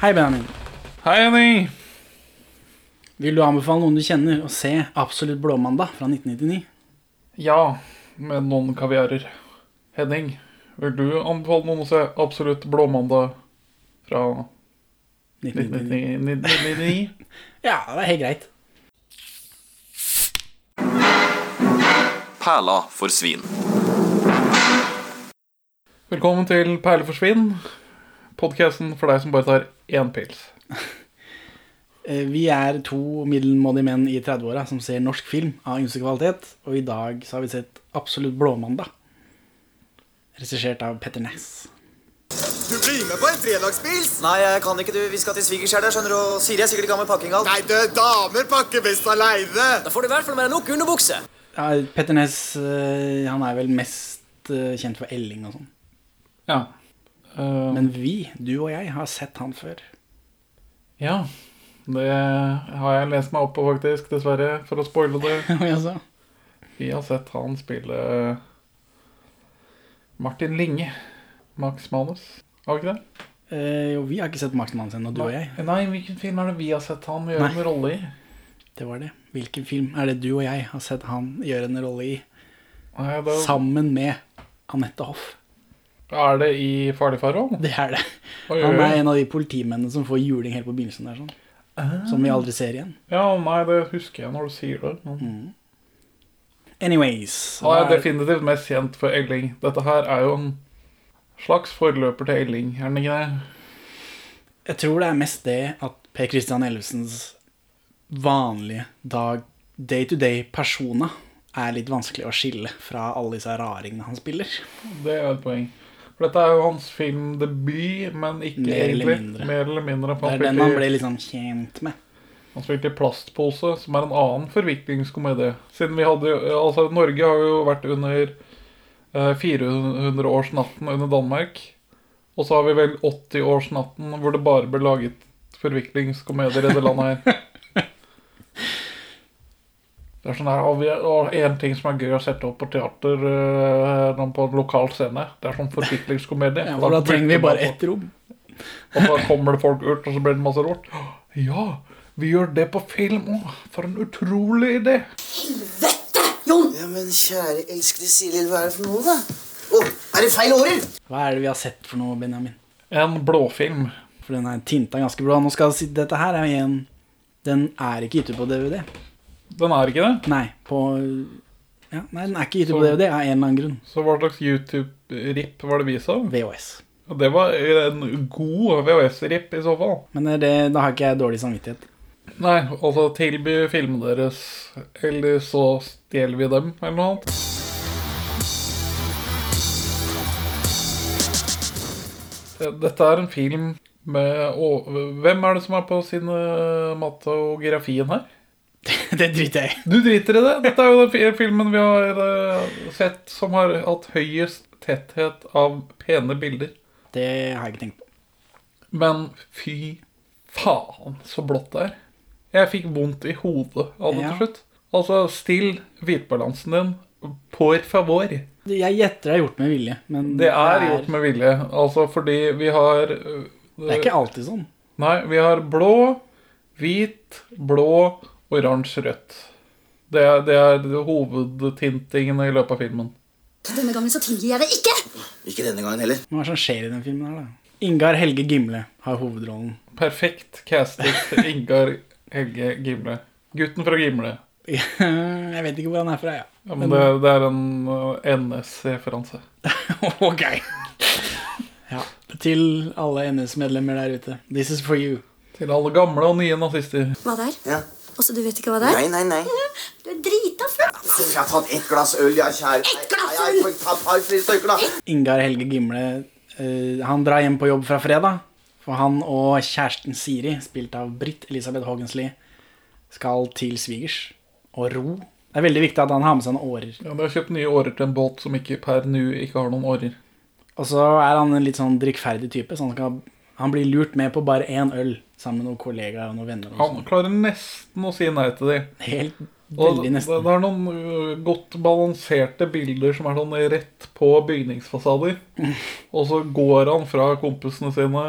Hei, Benjamin. Hei, Henning. Vil du anbefale noen du kjenner å se Absolutt blåmandag fra 1999? Ja, med noen kaviarer. Henning, vil du anbefale noen å se Absolutt blåmandag fra 1999. 1999? Ja, det er helt greit. Perla for svin. Velkommen til Perleforsvinn, podkasten for deg som bare tar én pils. Eh, Vi er to middelmådige menn i 30-åra som ser norsk film av ymse kvalitet, og i dag så har vi sett Absolutt blåmandag. Regissert av Petter Næss. Du blir med på en fredagspils? Nei, jeg kan ikke, du. Vi skal til svigers her, skjønner du. Og Siri er sikkert i gang med pakking alt. Nei, du, damer pakker best aleine. Da får du i hvert fall med deg nok underbukse. Ja, Petter Næss eh, han er vel mest eh, kjent for Elling og sånn. Ja. Eh, Men vi, du og jeg, har sett han før. ja. Det har jeg lest meg opp på, faktisk, dessverre, for å spoile det. Vi har sett han spille Martin Linge. Max Manus. Har vi ikke det? eh, jo, vi har ikke sett Max Manus ennå, du og jeg. Nei, hvilken film er det vi har sett han gjøre en rolle i? Det var det. Hvilken film er det du og jeg har sett han gjøre en rolle i? Nei, det, Sammen med Anette Hoff. Er det i Farlig farvann? Det er det. Oi, Han er en av de politimennene som får juling helt på begynnelsen der, sånn. Som vi aldri ser igjen. Ja, nei, det husker jeg når du sier det. Men... Anyways. Han er er- definitivt mest kjent for Elling. Dette her er jo en slags forløper til Elling, er den ikke det? Jeg tror det er mest det at Per Christian Ellefsens vanlige dag, day-to-day-persona er litt vanskelig å skille fra alle disse raringene han spiller. Det er et poeng. For dette er jo hans filmdebut, men ikke Mer eller egentlig. mindre. Mer eller mindre. Det er den han ble sånn kjent med. han spilte i Plastpose, som er en annen forviklingskomedie. Siden vi hadde Altså, Norge har jo vært under eh, 400-årsnatten under Danmark. Og så har vi vel 80-årsnatten hvor det bare ble laget forviklingskomedier i det landet her. Det er sånn her, og, vi, og en ting som er gøy å sette opp på teater uh, på en lokal scene, det er sånn forviklingskomedie. Ja, da trenger vi bare ett rom. Og så kommer det folk ut, og så blir det masse rart. Ja, vi gjør det på film òg. For en utrolig idé. Helvete, Jon! Ja, men kjære elskede Siri, hva er det for noe, da? Å, er det feil årer? Hva er det vi har sett for noe, Benjamin? En blåfilm. For den er tinta ganske blå. Nå skal jeg si Dette her er en Den er ikke gitt ut på DVD. Den er ikke det. Nei, på ja, Nei, den er ikke på Så- DVD av en eller annen grunn. Så hva slags YouTube-rip var det vist av? VHS. Og Det var en god VHS-rip i så fall. Men det, da har ikke jeg dårlig samvittighet. Nei, altså tilby filmene deres, eller så stjeler vi dem, eller noe annet. Dette er en film med å, Hvem er det som er på cinematografien her? det driter jeg i. Du driter i det. Dette er jo den filmen vi har eh, sett som har hatt høyest tetthet av pene bilder. Det har jeg ikke tenkt på. Men fy faen, så blått det er. Jeg fikk vondt i hodet av det Ja. til slutt. Altså, still hvitbalansen din. Por favor. Jeg gjetter det er gjort med vilje, men Det er gjort med vilje. Altså fordi vi har Det er ikke alltid sånn. Nei, vi har blå, hvit, blå, oransje, rødt. Det er, det er hovedtintingene i løpet av filmen. Denne gangen så tilgir jeg det ikke! Ikke denne gangen heller. Hva er det som skjer i den filmen her, da? Ingar Helge Gimle har hovedrollen. Perfekt castet Ingar Helge Gimle. Gutten fra Gimle. jeg vet ikke hvor han er fra, ja. Ja, men det, det er en øh, NS-referanse. ok. Ja, til alle NS-medlemmer der ute. This is for you. Til alle gamle og nye nazister. Hva der? Ja. Også du vet ikke hva det er? Nei, nei, nei. Du er drita full! Jeg har tatt ett glass øl, ja, kjære. Ett glass Nei, Jeg har ta par flere stykker, da. Ingar Helge Gimle eh, Han drar hjem på jobb fra fredag. For han og kjæresten Siri, spilt av Britt Elisabeth Haagensli, skal til svigers og ro. Det er veldig viktig at han har med seg noen årer. Ja, De har kjøpt nye årer til en båt som ikke per nå ikke har noen årer. Og så er han en litt sånn drikkferdig type, så han, skal, han blir lurt med på bare én øl sammen med noen kollegaer og noen venner. Og Han sånn. klarer nesten å si nei til dem. Helt Og veldig det, nesten. det er noen øh, godt balanserte bilder som er sånn rett på bygningsfasader. Og så går han fra kompisene sine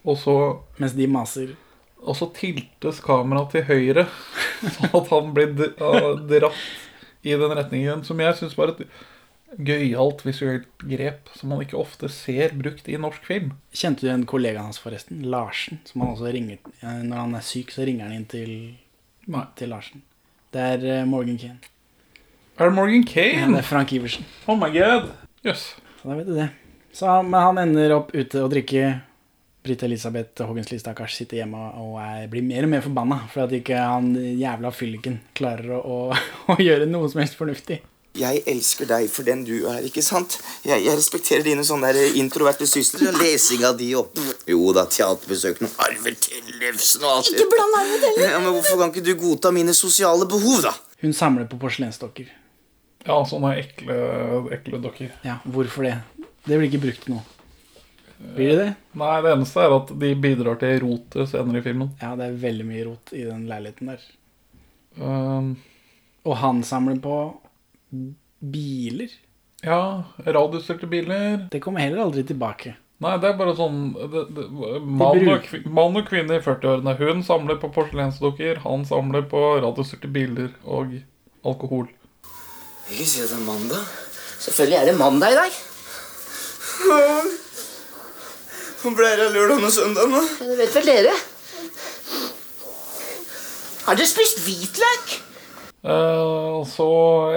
og så, Mens de maser. og så tiltes kameraet til høyre, sånn at han blir dratt i den retningen. Som jeg syns var et gøyalt visuelt grep som man ikke ofte ser brukt i norsk film. Kjente du en kollega hans, forresten? Larsen. Som han også ringer eh, Når han er syk, så ringer han inn til, til Larsen. Det er eh, Morgan Kane. Er det Morgan Ja, det er Frank Iversen. Oh my god. Jøss. Så da vet du det. Så, men han ender opp ute og drikker. Britt Elisabeth Hågensli stakkars sitter hjemme og er, blir mer og mer forbanna for at ikke han jævla fylliken klarer å, å, å gjøre noe som helst fornuftig. Jeg elsker deg for den du er, ikke sant? Jeg, jeg respekterer dine sånne der introverte sysler. og Lesing av de og Jo da, teaterbesøkene, Arve Tellefsen og alt Ikke bland Arve Tellefsen! Ja, men Hvorfor kan ikke du godta mine sosiale behov, da? Hun samler på porselensdokker. Ja, sånne ekle, ekle dokker. Ja, hvorfor det? Det blir ikke brukt nå. Blir det det? Nei, det eneste er at de bidrar til rotet senere i filmen. Ja, det er veldig mye rot i den leiligheten der. Um, Og han samler på biler. ja, radiostyrte biler. Det kommer heller aldri tilbake. Nei, det er bare sånn det, det, mann, og, mann og kvinne i 40-årene. Hun samler på porselensdukker, han samler på radiostyrte biler og alkohol. Ikke si at det er mandag. Selvfølgelig er det mandag i dag. Hvor ble det av lørdag og søndag? Det vet vel dere? Har dere spist hvitløk? Eh, og så,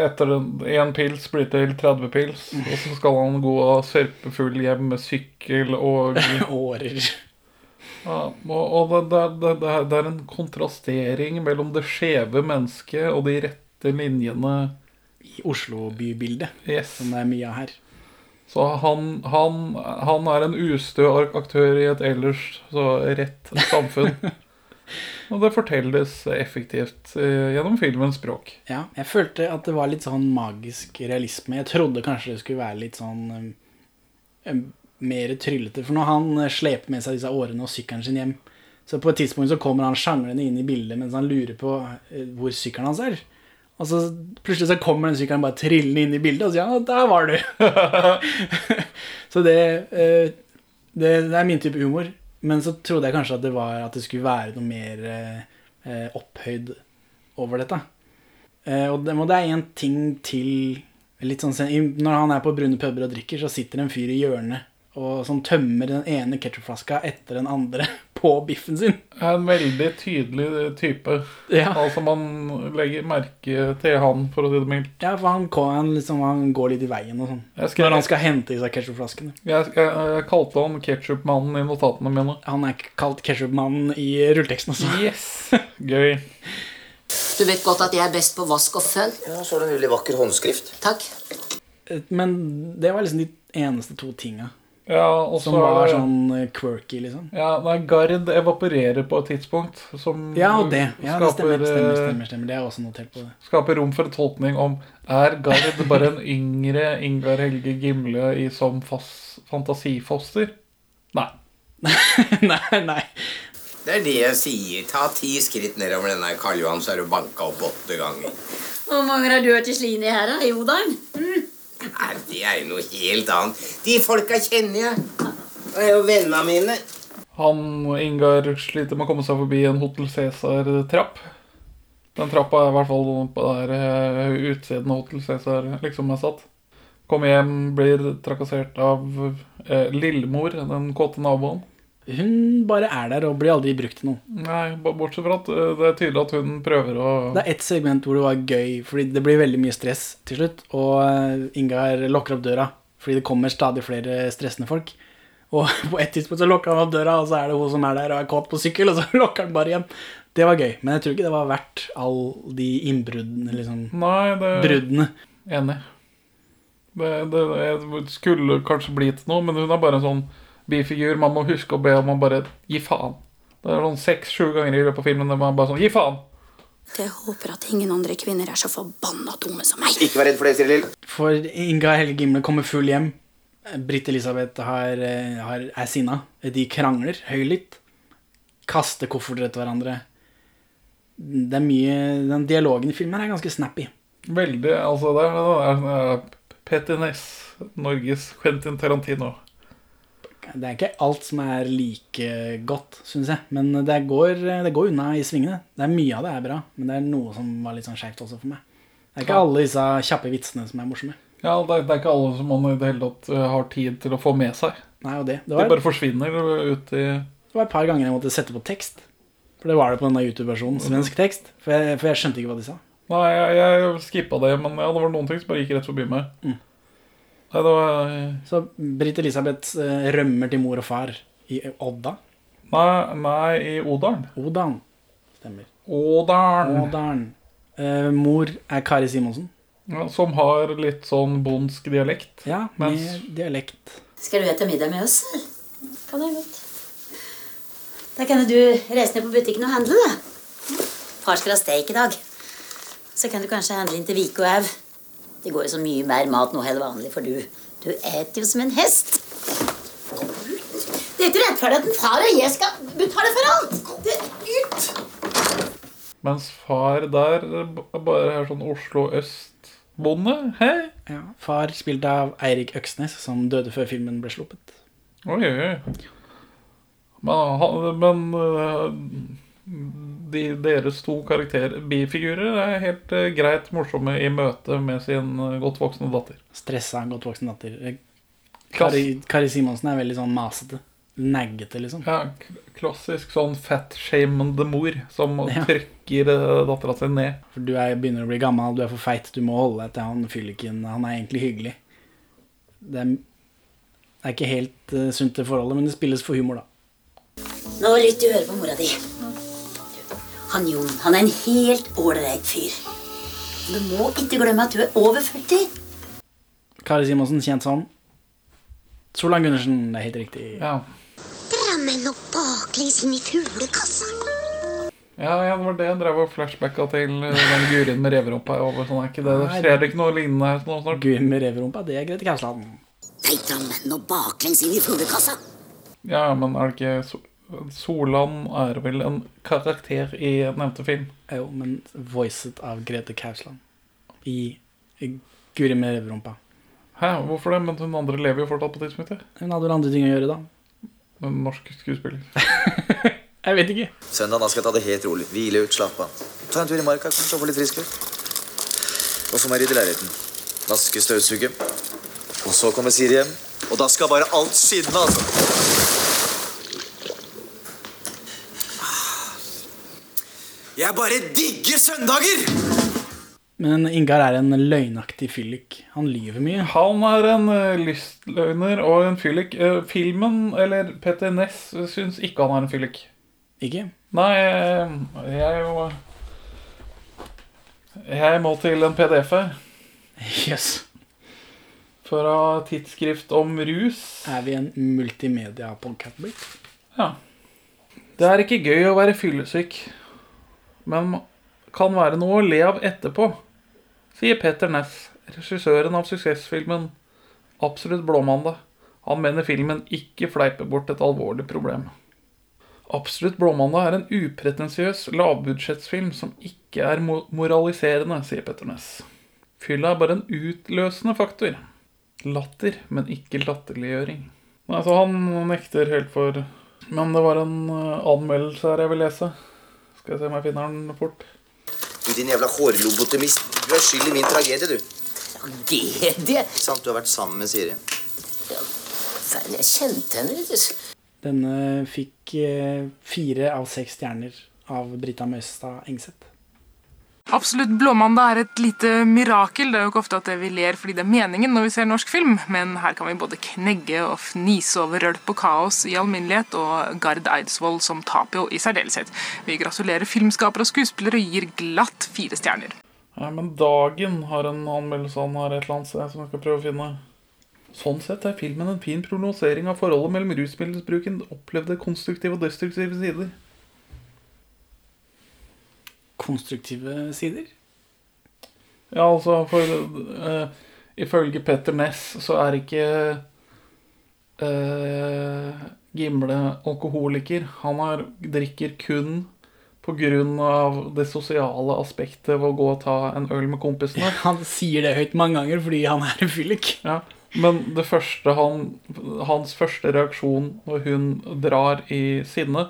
etter én pils, blir det til 30 pils. Og så skal han gå sørpefull hjem med sykkel og Årer. Ja, og, og det, det, det, det er en kontrastering mellom det skjeve mennesket og de rette linjene. I Oslo-bybildet, Yes. som det er mye av her. Så han, han, han er en ustø aktør i et ellers så rett samfunn. og det fortelles effektivt eh, gjennom filmens språk. Ja, jeg følte at det var litt sånn magisk realisme. Jeg trodde kanskje det skulle være litt sånn um, um, mer tryllete. For når han uh, sleper med seg disse årene og sykkelen sin hjem, så på et tidspunkt så kommer han sjanglende inn i bildet mens han lurer på hvor sykkelen hans er. Og så plutselig så kommer den sykkelen bare trillende inn i bildet, og så sier han der var du'. så det, det, det er min type humor. Men så trodde jeg kanskje at det, var, at det skulle være noe mer uh, opphøyd over dette. Eh, og det, og det er en ting til litt sånn, Når han er på brune puber og drikker, så sitter en fyr i hjørnet og som tømmer den ene ketsjupflaska etter den andre på biffen sin. Er en veldig tydelig type. Ja, Altså Man legger merke til han, for å si det mildt. ja for han, han, liksom, han går litt i veien og sånn. Når han skal hente i seg ketsjupflaskene. jeg, jeg, jeg kalte han ketsjupmannen i notatene mine. Han er kalt ketsjupmannen i rulleteksten også. Yes! Gøy. Du vet godt at jeg er best på vask og føll. Ja, så er det en veldig vakker håndskrift. Takk. Men det var liksom de eneste to tinga Ja, og så som var er det sånn eh, quirky, liksom. Ja, nei, Gard evaporerer på et tidspunkt. Som Ja, og det. Ja, det stemmer, skaper, stemmer, eh, stemmer, stemmer. Det er også notert på det. skaper rom for en tolkning om Er Gard bare en yngre Ingar Helge Gimle i som fas, fantasifoster? Nei. nei, nei. Det er det jeg sier. Ta ti skritt nedover denne Karl Johan, så er du banka opp åtte ganger. Hvor mange har du hørt i slini her, da? Jo da. Nei, det er jo noe helt annet. De folka kjenner jeg. Det er jo vennene mine. Han og Ingar sliter med å komme seg forbi en Hotel Cæsar-trapp. Den trappa er i hvert fall på der eh, utsiden av Hotel Cæsar liksom er satt. Kommer hjem, blir trakassert av eh, lillemor, den kåte naboen. Hun bare er der og blir aldri brukt til noe. Nei, bortsett fra at eh, det er tydelig at hun prøver å Det er ett segment hvor det var gøy, fordi det blir veldig mye stress til slutt. Og eh, Ingar lukker opp døra, fordi det kommer stadig flere stressende folk. Og på et tidspunkt så lukker han opp døra, og så er det hun som er der og er kåt på sykkel, og så lukker han bare igjen. Det var gøy, men jeg tror ikke det var verdt alle de innbruddene, liksom. Nei, det Bruddene. Enig. Det, det, det skulle kanskje bli til noe, men hun er bare en sånn bifigur. Man må huske å be om å bare gi faen. Det er sånn seks-sju ganger i løpet av filmen der man bare sånn Gi faen! Jeg håper at ingen andre kvinner er så forbanna dumme som meg. Ikke vær redd for det, Cyril. For Inga Helge Gimle kommer full hjem. Britt Elisabeth har, eh, har, er sinna. De krangler høylytt. Kaster kofferter etter hverandre. Det er mye Den dialogen i filmen er ganske snappy. Veldig Altså, det er, det er, er Petter Ness, Norges Quentin Tarantino. Det er ikke alt som er like godt, syns jeg. Men det går, det går unna i svingene. Det er Mye av det er bra, men det er noe som var litt sånn skjevt også for meg. Det er ikke alle disse kjappe vitsene som er morsomme. Ja, det er, det er ikke alle som man i det hele tatt eh, har tid til å få med seg. Nei, det. Det De var, bare forsvinner ut i det var et par ganger jeg måtte sette på tekst. For det var det på denne YouTube-versjonen. Svensk tekst. For jeg, for jeg skjønte ikke hva de sa. Nei, jeg, jeg skippa det, men ja, det var noen ting som bare gikk rett forbi meg. Mm. Nei, det var Så Britt Elisabeth eh, rømmer til mor og far i Odda. Nei, nei i Odalen. Odan. Stemmer. Odalen. Odalen. Eh, mor er Kari Simonsen. Ja, som har litt sånn bondsk dialekt. Ja, med Mens- dialekt. Skal du spise middag med oss? Kan jeg godt. Da kan du reise ned på butikken og handle, da. Far skal ha steik i dag. Så kan du kanskje handle inn til Vike og Au. Det går jo så mye mer mat nå enn vanlig, for du Du eter jo som en hest. Det er ikke rettferdig at en far og jeg skal betale for alt. Det ut! Mens far der bare er sånn Oslo øst-bonde. Hei! Ja, far spilte av Eirik Øksnes, som døde før filmen ble sluppet. Oi, oi. Men, men øh, de, deres to karakter, bifigurer er helt øh, greit morsomme i møte med sin øh, godt voksne datter. Stressa, godt voksne datter. Eh, Kari, Kari Simonsen er veldig sånn masete. Naggete, liksom. ja, k- klassisk sånn fat-shamende mor som Ja. trykker dattera si ned. For du er, begynner å bli gammel, du er for feit, du må holde deg til han fylliken. Han er egentlig hyggelig. Det er, det er ikke helt uh, sunt, det forholdet, men det spilles for humor, da. Nå lytt du høre på mora di. Han Jon, han er en helt ålreit fyr. Du må ikke glemme at du er over 40. Kari Simonsen, kjent som Solan Gundersen, det er helt riktig. Ja. Dra meg nå baklengs inn i fuglekassa. Ja, ja, det var det jeg drev og flashbacka til øh, den Gurin med reverumpa. over Sånn, er ikke det, Nei. Skjer det ikke noe lignende her sånn snart? Gud med reverumpa, det er Grete Kausland. Nei, dra meg nå baklengs inn i fuglekassa. Ja, men er det ikke Solan er vel en karakter i nevnte film? Jo, men voicet av Grete Kausland. I, i Guri med reverumpa. Hæ, hvorfor det? Men hun andre lever jo fortsatt på tidspunktet. Hun hadde vel andre ting å gjøre, da. En norsk skuespiller. Jeg vet ikke. Søndag da skal jeg ta det helt rolig. Hvile ut, slappe av. Ta en tur i marka, kanskje, og få litt frisk luft. Og så må jeg rydde leiligheten. Vaske, støvsuge. Og så kommer Siri hjem. Og da skal bare alt skinne, altså. Jeg bare digger søndager! Men Ingar er en løgnaktig fyllik. Han lyver mye. Han er en uh, lystløgner og en fyllik. Eh, filmen, eller Petter Ness, syns ikke han er en fyllik. Ikke? Nei, jeg jeg jo Jeg må til en PDF her. Yes. Fra tidsskrift om rus. Er vi en multimedia-podcast? Ja. Det er ikke gøy å være fyllesyk, men kan være noe å le av etterpå, sier Petter Næss, regissøren av suksessfilmen Absolutt blåmandag. Han mener filmen ikke fleiper bort et alvorlig problem. Absolutt blåmandag er en upretensiøs lavbudsjettsfilm som ikke er moraliserende, sier Petter Ness. Fylla er bare en utløsende faktor. Latter, men ikke latterliggjøring. Nei, så han nekter helt for Men det var en eh, anmeldelse her jeg vil lese. Skal jeg se om jeg finner den fort. Du din jævla hårlobotomist. Du er skyld i min tragedie, du. Tragedie? Sant, du har vært sammen med Siri. Faen, jeg kjente henne litt. Denne fikk eh, fire av seks stjerner av Brita Møstad Engseth. Absolutt blåmandag er et lite mirakel. Det er jo ikke ofte at vi ler fordi det er meningen når vi ser norsk film, men her kan vi både knegge og fnise over rølp og kaos i alminnelighet, og Gard Eidsvoll som Tapio i særdeleshet. Vi gratulerer filmskaper og skuespillere og gir glatt fire stjerner. Nei, men Dagen har en anmeldelse han har et eller annet sted som jeg skal prøve å finne. Sånn sett er filmen en fin prognosering av forholdet mellom rusmiddelbruken, opplevde konstruktive og destruktive sider. Konstruktive sider. Ja, altså, for uh, ifølge Petter Ness så er ikke uh, Gimle alkoholiker. Han er, drikker kun av det sosiale aspektet ved å gå og ta en øl med kompisene. Han sier det høyt mange ganger fordi han er en fyllik. Ja. Men det første han, hans første reaksjon når hun drar i sinne,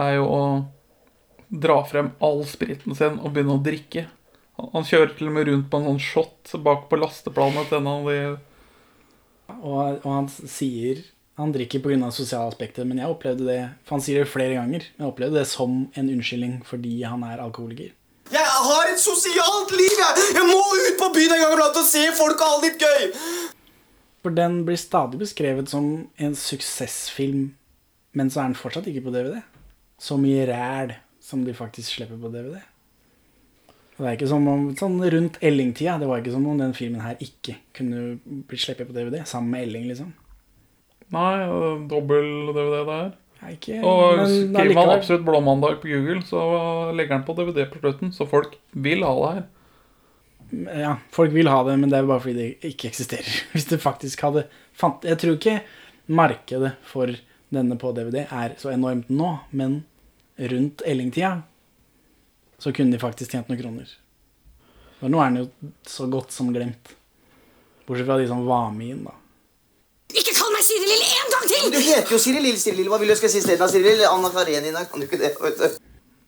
er jo å dra frem all spriten sin og begynne å drikke. Han, han kjører til og med rundt på en sånn shot bak på lasteplanet til en av de Og, og han sier han drikker pga. sosiale aspekter, men jeg opplevde det for han sier det flere ganger, men jeg opplevde det som en unnskyldning fordi han er alkoholiker. Jeg har et sosialt liv, jeg! Jeg må ut på byen en gang iblant og se folk og ha det litt gøy! For den blir stadig beskrevet som en suksessfilm, men så er den fortsatt ikke på DVD. Så mye ræl som de faktisk slipper på DVD. Og det er ikke som om, sånn Rundt Elling-tida det var ikke som om den filmen her ikke kunne blitt sluppet på DVD, sammen med Elling, liksom. Nei, dobbel-DVD der. Nei, ikke, Og skriver man absolutt Blåmandag på Google, så legger han på DVD på slutten. Så folk vil ha det her. Ja, folk vil ha det, men det er bare fordi det ikke eksisterer. Hvis det faktisk hadde fant, Jeg tror ikke markedet for denne på DVD er så enormt nå, men rundt Elling-tida så kunne de faktisk tjent noen kroner. For nå er den jo så godt som glemt. Bortsett fra de som var med inn, da. Ikke kall meg Siri Lille en gang til! Du heter jo Siri Lill. Siri Lill. Hva vil du jeg skal si isteden? Siri Lill? Anna Karenina. Kan du ikke det? vet du?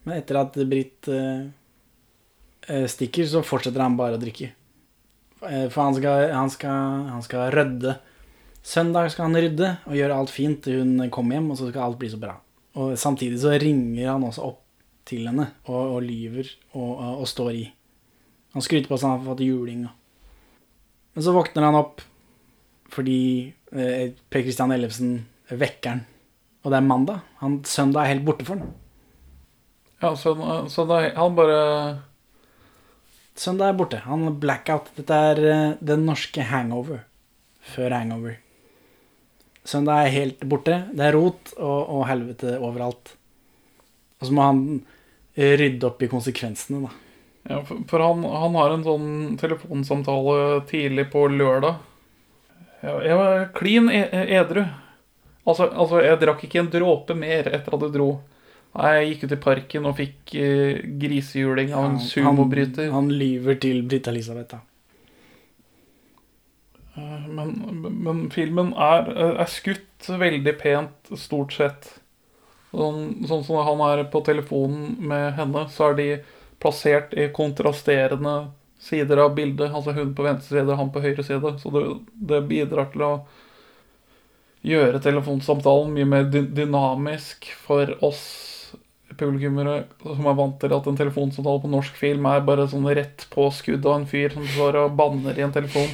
Men etter at Britt eh, eh, stikker, så fortsetter han bare å drikke. Eh, For han skal, han, skal, han skal rydde. Søndag skal han rydde og gjøre alt fint til hun kommer hjem, og så skal alt bli så bra. Og samtidig så ringer han også opp til henne og, og lyver og, og, står i. Han skryter på at han har fått juling. Men så våkner han opp fordi eh, Per Christian Ellefsen vekker han. Og det er mandag. Han, søndag er helt borte for han. Ja, så, så da, han bare Søndag er borte. Han blackout. Dette er eh, den norske hangover. Før hangover. Søndag er helt borte. Det er rot og, og helvete overalt. Og så må han eh, rydde opp i konsekvensene, da. Ja, for, for han, han har en sånn telefonsamtale tidlig på lørdag. Jeg, var klin e edru. Altså, altså, jeg drakk ikke en dråpe mer etter at jeg dro. Nei, Jeg gikk ut i parken og fikk eh, grisehjuling av en sumobryter. Han, han lyver til Britt Elisabeth, da. Eh, Men, men filmen er, er skutt veldig pent, stort sett. Sånn, sånn som han er på telefonen med henne, så er de plassert i kontrasterende sider av bildet. Altså hun på venstre side, han på høyre side. Så det, det bidrar til å gjøre telefonsamtalen mye mer dy dynamisk for oss publikummere som er vant til at en telefonsamtale på norsk film er bare sånn rett på skudd av en fyr som står og banner i en telefon.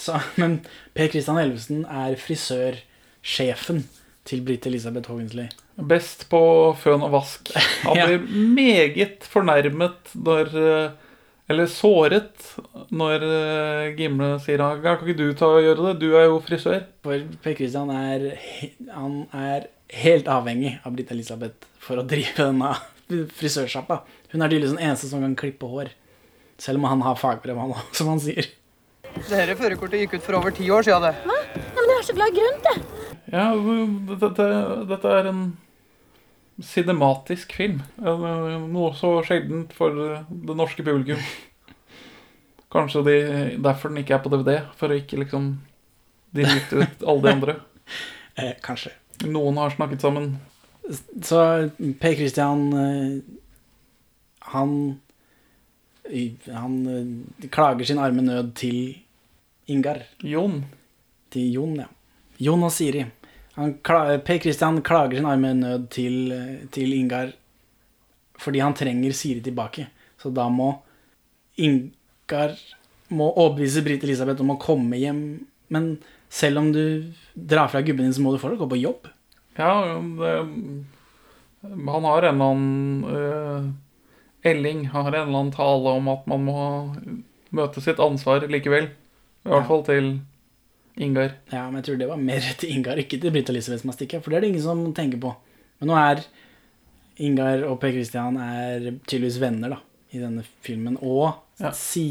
Så, men Per Christian Elvesen er frisørsjefen til Britt Elisabeth Haagensley. Best på føn og vask. Han Ja. blir meget fornærmet når eh, Eller såret når eh, Gimle sier at Kan ikke du ta og gjøre det? Du er jo frisør. For Per Christian er, han er helt avhengig av Britt Elisabeth for å drive denne frisørsjappa. Hun er tydeligvis den eneste som kan klippe hår. Selv om han har fagbrev, han som han sier. Dette førerkortet gikk ut for over ti år siden. det. Nei, men jeg er så glad i grønt, jeg. Ja, dette, dette, er en cinematisk film. Eh, Noe så sjeldent for det norske publikum. Kanskje de, derfor den ikke er på DVD, for å ikke liksom drite ut alle de andre. Eh, kanskje. Noen har snakket sammen. Så Per Christian eh, Han Han eh, klager sin arme nød til Ingar. Jon. Til Jon, ja. Jon og Siri. Han kla- per Christian klager sin arme nød til, eh, til Ingar fordi han trenger Siri tilbake. Så da må Ingar må overbevise Britt Elisabeth om å komme hjem. Men selv om du drar fra gubben din, så må du fortsatt gå på jobb. Ja, det, han har en eller annen uh, Elling har en eller annen tale om at man må møte sitt ansvar likevel. I hvert fall til Ingar. Ja, men jeg tror det var mer til Ingar, ikke til Britt Elisabeth som har stikket. For det er det ingen som tenker på. Men nå er Ingar og Per Christian er tydeligvis venner da, i denne filmen. Og, Ja. si,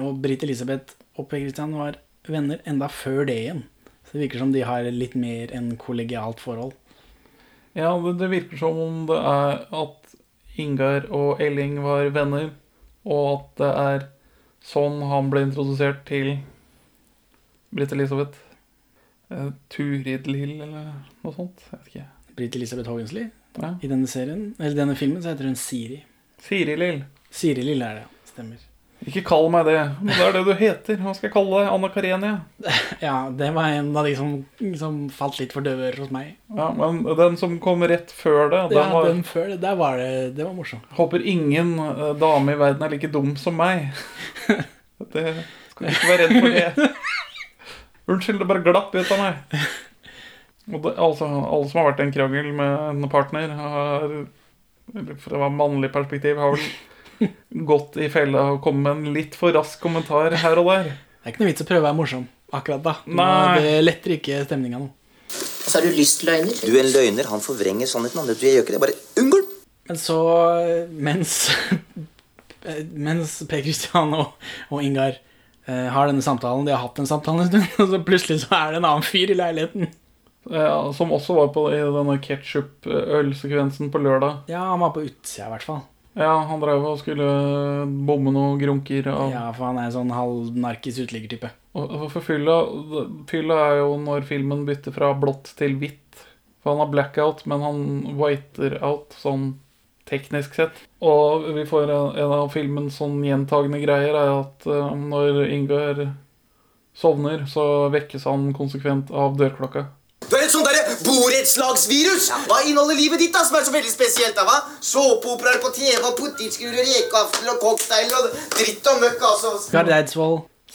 og Britt Elisabeth og Per Christian var venner enda før det igjen. Så det virker som de har litt mer enn kollegialt forhold. Ja, det, det virker som om det er at Ingar og Elling var venner, og at det er sånn han ble introdusert til Britt Elisabeth. Eh, Turid Lill, eller noe sånt. Jeg vet ikke. Britt Elisabeth Haagensli. Ja. I denne serien, eller denne filmen så heter hun Siri. Siri Lill. Siri Lill er det, ja. Stemmer. Ikke kall meg det. Men det er det du heter. Hva skal jeg kalle deg? Anna Karenia? Ja, det var en av de som, som falt litt for døve ører hos meg. Ja, men den som kom rett før det, den Ja, var den før det, der var det, det var morsomt. Håper ingen eh, dame i verden er like dum som meg. Det skal du ikke være redd for det. Unnskyld, det bare glapp ut av meg. Og det, altså, alle som har vært i en krangel med en partner, har, fra et mannlig perspektiv, har vel gått i fella og kommet med en litt for rask kommentar her og der. Det er ikke noe vits å prøve å være morsom akkurat da. Nei. Det letter ikke stemninga nå. Så har du lystløgner. Du er en løgner. Han forvrenger sannheten. Han. Du gjør ikke det. Bare unngå den. Men så, mens, mens Per Kristian og, og Ingar har denne samtalen, de har hatt den samtalen en stund, og så plutselig så er det en annen fyr i leiligheten. Ja, som også var på i denne ketsjup-ølsekvensen på lørdag. Ja, han var på utsida i hvert fall. Ja, han drev og skulle bomme noen grunker Og... Ja, for han er en sånn halvnarkis uteliggertype. For fylla Fylla er jo når filmen bytter fra blått til hvitt. For han har blackout, men han whiter out sånn teknisk sett. Og vi får en, en av filmens sånn gjentagende greier er at eh, når Ingar sovner, så vekkes han konsekvent av dørklokka. Du er et sånt derre borettslagsvirus! Hva inneholder livet ditt da, som er så veldig spesielt? da, hva? Såpeoperaer på TV og potetgull og rekafler og cocktail og dritt og møkk, altså.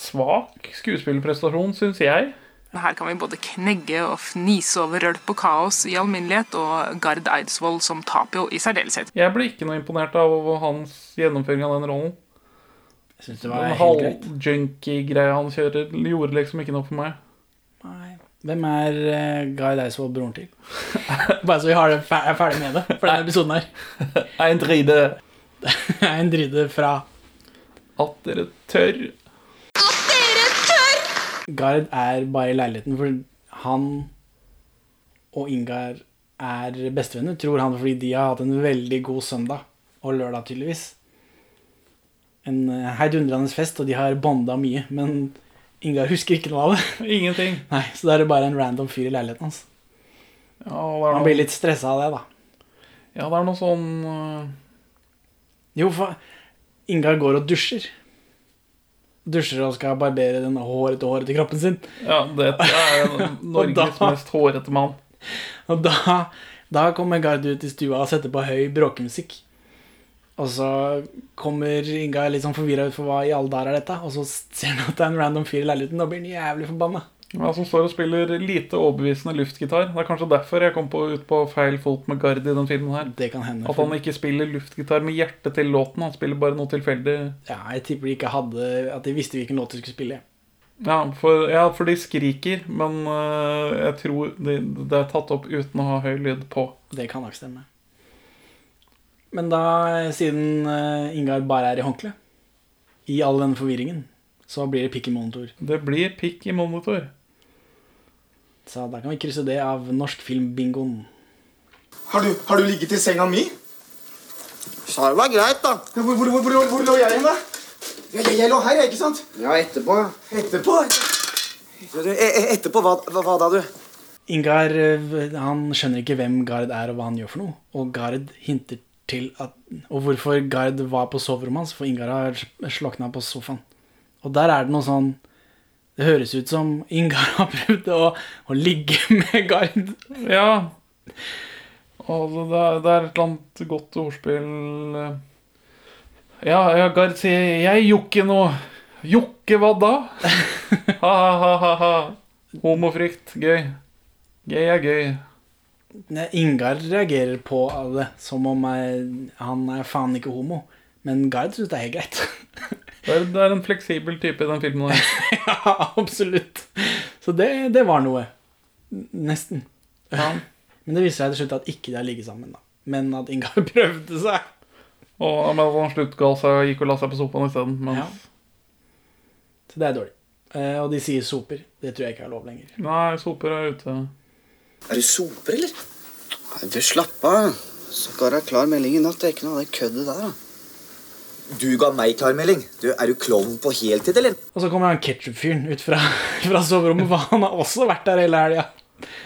Svak skuespillerprestasjon, syns jeg. Her kan vi både knegge og fnise over rølp og kaos i alminnelighet, og Gard Eidsvoll som Tapio i særdeleshet. Jeg ble ikke noe imponert av hans gjennomføring av den rollen. Jeg synes det var Den halvjunkie-greia han kjører, gjorde liksom ikke noe for meg. Nei. Hvem er uh, Gard Eidsvoll broren til? Bare så vi har det fer er ferdig med det for denne episoden her. Ein dride. Ein dride fra At dere tør. Gard er bare i leiligheten for han og Ingar er bestevenner, tror han, fordi de har hatt en veldig god søndag og lørdag, tydeligvis. En eh, heidundrende fest, og de har bonda mye, men Ingar husker ikke noe av det. Ingenting. Nei, Så da er det bare en random fyr i leiligheten hans. Ja, er Han blir litt stressa av det, da. ja, det er noe sånn øh, Jo, for Ingar går og dusjer. Dusjer og skal barbere den hårete hårete kroppen sin. Ja, det er Norges da- mest hårete mann. Og da, da kommer Gard ut i stua og setter på høy bråkemusikk. Og så kommer Inga litt sånn forvirra ut for hva i all dager er dette. Og så ser han at det er en random fyr i leiligheten og blir jævlig forbanna. Ja, som står og spiller lite overbevisende luftgitar. Det er kanskje derfor jeg kom på, ut på feil fot med Gard i den filmen her. Det kan hende. At han ikke spiller luftgitar med hjertet til låten. Han spiller bare noe tilfeldig. Ja, jeg tipper de ikke hadde At de visste hvilken låt de skulle spille. Ja, for, ja, for de skriker, men uh, jeg tror de, det er tatt opp uten å ha høy lyd på. Det kan nok stemme. Men da, siden uh, Ingar bare er i håndkle, i all denne forvirringen, så blir det pikk i monitor. Det blir pikk i monitor. Så da kan vi krysse det av norskfilmbingoen. film-bingoen. Har du, har du ligget i senga mi? Så det var greit, da. Ja, Hvor, hvor, hvor, hvor, hvor lå jeg hen, da? Jeg, jeg, jeg lå her, ikke sant? Ja, etterpå. Etterpå? Du, e e- etterpå, hva, hva, hva da, du? Ingar eh, han skjønner ikke hvem Gard er og hva han gjør for noe. Og Gard hinter til at Og hvorfor Gard var på soverommet hans, for Ingar har slokna på sofaen. Og der er det noe sånn Det høres ut som Ingar har prøvd å, å ligge med Gard. Ja. Altså, det er, det er et eller annet godt ordspill eh. Ja, ja Gard sier 'jeg jokker nå'. Jokke hva da? Ha-ha-ha. Homofrykt. Gøy. Gøy er gøy. Ingar reagerer på det som om jeg, han er faen ikke homo. Men Gard syns det er helt greit. Det er, det er en fleksibel type i den filmen. her. ja, absolutt. Så det, det var noe. Nesten. Ja. Men det viser seg til slutt at ikke de har ligget sammen. da Men at Ingar prøvde seg. Og han sluttga seg og gikk og la seg på sofaen isteden. Mens... Ja. Så det er dårlig. Eh, og de sier soper. Det tror jeg ikke er lov lenger. nei, soper er ute. Er du soper, eller? Nei, du slapp av. Sakara klar melding i natt. Det er ikke noe av det køddet der, da. Du ga meg klarmelding. Du, Er du klovn på heltid, eller? Og så kommer han ketsjup-fyren ut fra, fra soverommet, for han har også vært der hele helga.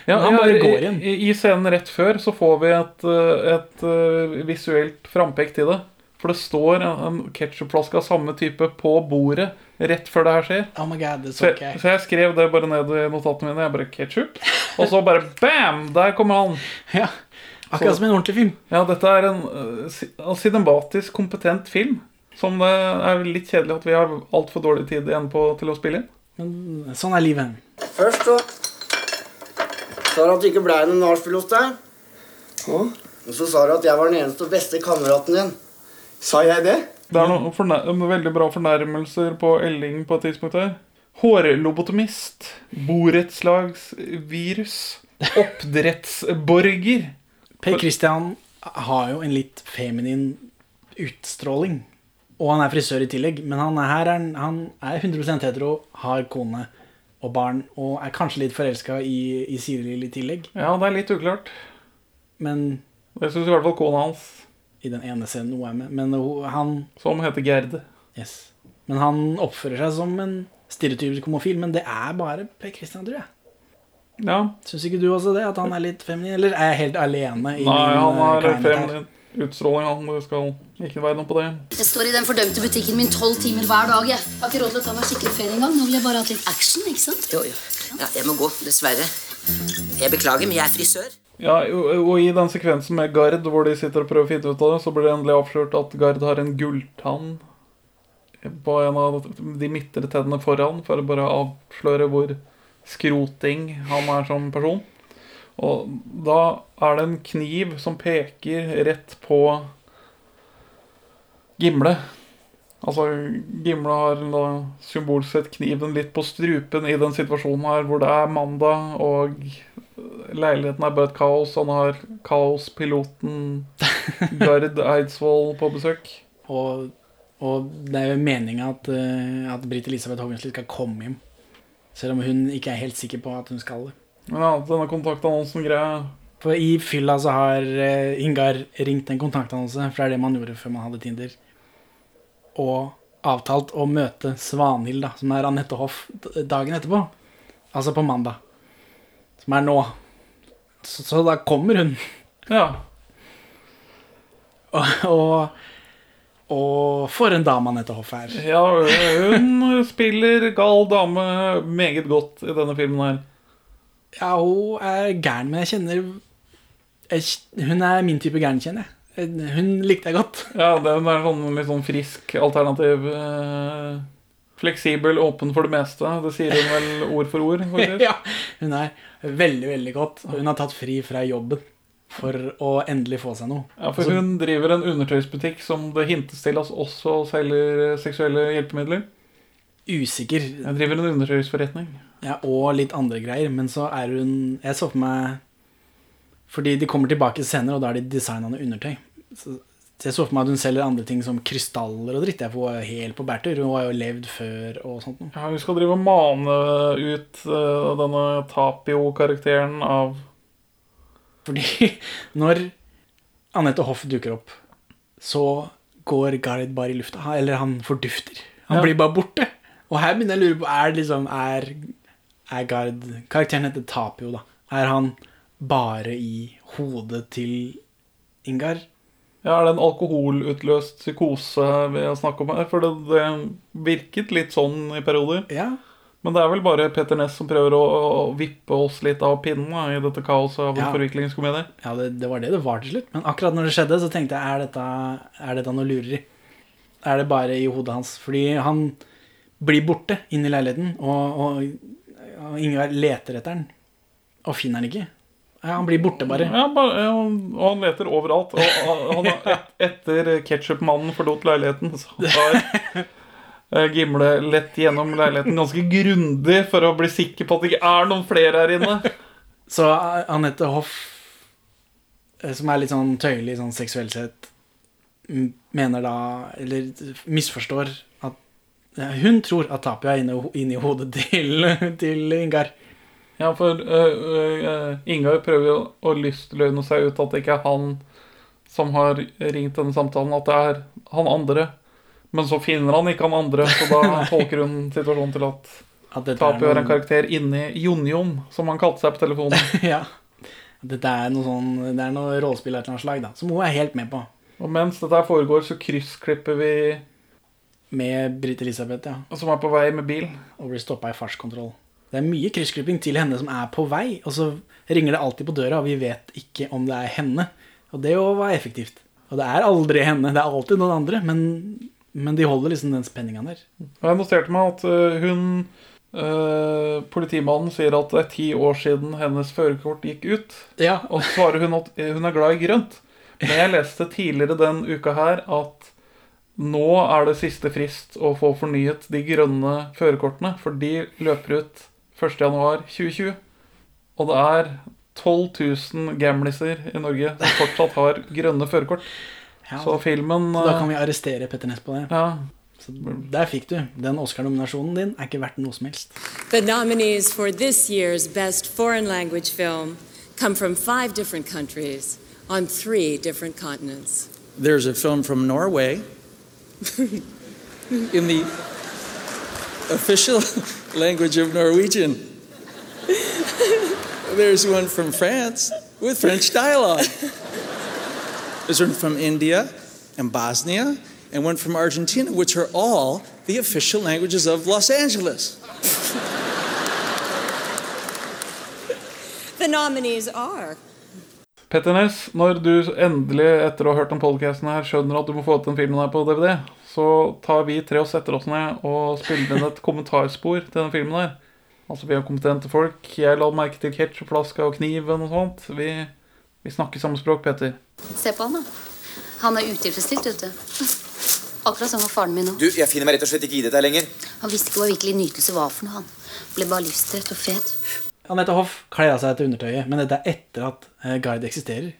Ja, han bare går igjen. i, I scenen rett før så får vi et, eh, et eh, visuelt frampek til det. For det står en, ketsjupflaske av samme type på bordet rett før det her skjer. Oh my god, it's Så, så så jeg skrev det bare ned i notatene mine. Jeg bare ketsjup. Og så bare bam! Der kommer han. Ja, Akkurat som en ordentlig film. Ja, dette er en uh, sinematisk en cinematisk kompetent film. Som det er litt kjedelig at vi har altfor dårlig tid igjen på til å spille inn. Men sånn er livet. Først så sa du at det ikke ble noen nachspiel hos deg. Og så sa du at jeg var den eneste og beste kameraten din. Sa jeg det? Det er noen fornær veldig bra fornærmelser på Elling på et tidspunkt her. Hårlobotomist. Borettslagsvirus. Oppdrettsborger. Per Christian har jo en litt feminin utstråling. Og han er frisør i tillegg. Men han er, her er, han- er 100% hetero, har kone og barn, og er kanskje litt forelska i, i Siril i tillegg. Ja, det er litt uklart. Men Jeg syns i hvert fall kona hans, I den ene scenen hun er med. Men han som heter Gerd Yes. Men han oppfører seg som en stereotypisk homofil, men det er bare Per Christian, tror jeg. Ja. Syns ikke du også det? At han er litt feminin? Eller er jeg helt alene i Nei, min han er litt feminin utstråling. Han det skal ikke være noe på det. Jeg står i den fordømte butikken min tolv timer hver dag. Jeg har ikke råd til å ta meg skikkelig ferie engang. Nå vil jeg bare ha litt action. ikke sant? Jo, jo. Ja, jeg må gå, dessverre. Jeg beklager, men jeg er frisør. Ja, og og i den sekvensen med Gard hvor de sitter og prøver å finne ut av det, så blir det endelig avslørt at Gard har en gulltann på en av de midtre tennene foran, for å bare avsløre hvor skroting han er som person. Og da er det en kniv som peker rett på Gimle. Altså, Gimle har da symbolsk sett kniven litt på strupen i den situasjonen her hvor det er mandag, og leiligheten er bare et kaos. Han har kaospiloten Gard Eidsvoll på besøk. Og, og det er jo meninga at, eh, at Britt Elisabeth Hågensli skal komme hjem. Selv om hun ikke er helt sikker på at hun skal det. Men ja, denne kontaktannonsen-greia i fylla så har eh, Ingar ringt en kontaktannonse, for det er det man gjorde før man hadde Tinder, og avtalt å møte Svanhild, da, som er Anette Hoff, dagen etterpå. Altså på mandag. Som er nå. Så, så da kommer hun. Ja. Og, og, og for en dame Anette Hoff er. Ja, hun spiller gal dame meget godt i denne filmen her. Ja, hun er gæren, men jeg kjenner jeg, Hun er min type gæren, kjenner jeg. Hun likte jeg godt. Ja, det er sånn litt sånn frisk alternativ. Eh, fleksibel, åpen for det meste. Det sier hun vel ord for ord. ja, hun er veldig, veldig godt. Hun har tatt fri fra jobben for å endelig få seg noe. Ja, for Altså, hun driver en undertøysbutikk som det hintes til at også selger seksuelle hjelpemidler. Usikker. Jeg driver en undersøkelsesforretning. Ja, og litt andre greier. Men så er hun Jeg så for meg Fordi de kommer tilbake senere, og da er de designa noe undertøy. Så, jeg så for meg at hun selger andre ting som krystaller og dritt. Jeg, var helt på bærtur. Hun har jo levd før og sånt. Ja, Hun skal drive og mane ut uh, denne Tapio-karakteren av Fordi når Anette Hoff dukker opp, så går Gareth bare i lufta. Eller han fordufter. Han Ja. blir bare borte. Og her begynner jeg å lure på Er det liksom Er, er Gard Karakteren heter Tapio, da. Er han bare i hodet til Ingar? Ja, Er det en alkoholutløst psykose vi har snakket om her? For det, det virket litt sånn i perioder. Ja. Men det er vel bare Peter Ness som prøver å, å vippe oss litt av pinnen da, i dette kaoset av en Ja. forviklingskomedie. Ja, det, det var det det var til slutt. Men akkurat når det skjedde, så tenkte jeg er dette, er dette noe lureri? Er det bare i hodet hans? Fordi han blir borte inn i leiligheten, og, og, og Ingar leter etter den, og finner den ikke. Han blir borte, bare. Ja, og han leter overalt. Og et, etter ketsjupmannen forlot leiligheten, så har eh, Gimle lett gjennom leiligheten ganske grundig for å bli sikker på at det ikke er noen flere her inne. Så uh, Anette Hoff, eh, som er litt sånn tøyelig sånn seksuelt sett, mener da, eller misforstår Hun tror at Tapia er inne, inne i hodet til, til Ingar. Ja, for uh, uh, Ingar prøver jo å lystløgne seg ut at det ikke er han som har ringt denne samtalen, at det er han andre. Men så finner han ikke han andre, så da tolker hun situasjonen til at, At Tapio er en karakter inni Jon-Jon, som han kalte seg på telefonen. ja. Dette er noe sånn Det er noe rollespill av et eller annet slag, da. Som hun er helt med på. Og mens dette foregår, så kryssklipper vi Med Britt Elisabeth, ja. Og Som er på vei med bil. Og blir stoppa i fartskontroll. Det er mye kryssklipping til henne som er på vei, og så ringer det alltid på døra, og vi vet ikke om det er henne. Og det jo var effektivt. Og det er aldri henne, det er alltid noen andre, men, men de holder liksom den spenninga der. Og jeg noterte meg at øh, hun Uh, Politimannen sier at det er ti år siden hennes førerkort gikk ut. Ja. Og så svarer hun at hun er glad i grønt. Men jeg leste tidligere den uka her at nå er det siste frist å få fornyet de grønne førerkortene, for de løper ut 1.1.2020. Og det er 12 000 gamliser i Norge som fortsatt har grønne førerkort. Ja. Så filmen Så da kan vi arrestere Petter Ness på det. Ja. Så der fikk du. Den Oscar-nominasjonen din er ikke verdt noe som helst. The nominees for this year's Best Foreign Language Film come from five different countries on three different continents. There's a film from Norway in the official language of Norwegian. There's one from France with French dialogue. There's one from India and Bosnia, and one from Argentina, which are all the official languages of Los Angeles. The nominees are Petter Næss, når du endelig etter å ha hørt om podcasten her skjønner at du må få ut den filmen her på DVD, så tar vi tre og setter oss ned og spiller inn et kommentarspor til den filmen her. Altså Vi er kompetente folk. Jeg la merke til ketsjupflaska og kniven og sånt. Vi, vi snakker samme språk, Petter. Se på han, da. Han er utilfredsstilt, vet du. Akkurat som var faren min nå. Du, jeg finner meg rett og slett ikke i dette lenger. Han visste ikke hva virkelig nytelse var for noe, han. Ble bare livstrett og fet. Anette Hoff kler av seg etter undertøyet, men dette er etter at eh, Guide eksisterer.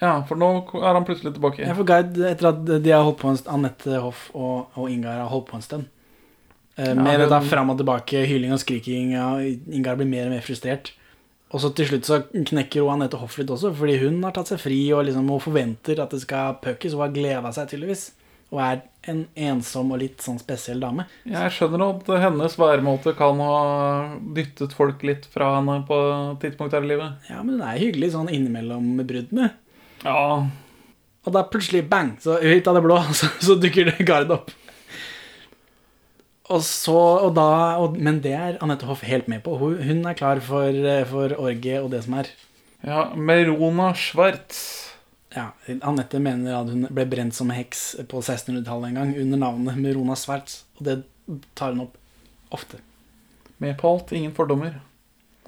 Ja, for nå er han plutselig tilbake. Ja, for Guide, etter at de har holdt på en st- Anette Hoff og, og Ingar har holdt på en stund. Eh, Ja, med hun- dette fram og tilbake, hyling og skriking. Ja, Ingar blir mer og mer frustrert. Og så til slutt så knekker hun Anette Hoff litt også, fordi hun har tatt seg fri og liksom hun forventer at det skal puckes. Hun har gleda seg, tydeligvis. Og er en ensom og litt sånn spesiell dame. Jeg skjønner at hennes væremåte kan ha dyttet folk litt fra henne på tidspunkt her i livet. Ja, men hun er hyggelig sånn innimellom bruddene. Ja. Og da plutselig, bang, så ut av det blå, så, så dukker det Gard opp. Og så, og da, og, men det er Anette Hoff helt med på. Hun, hun er klar for, eh, for orgie og det som er. Ja, Merona Schwartz. Ja, Anette mener at hun ble brent som heks på 1600-tallet en gang under navnet Merona Swartz. Og det tar hun opp ofte. Med på alt, ingen fordommer.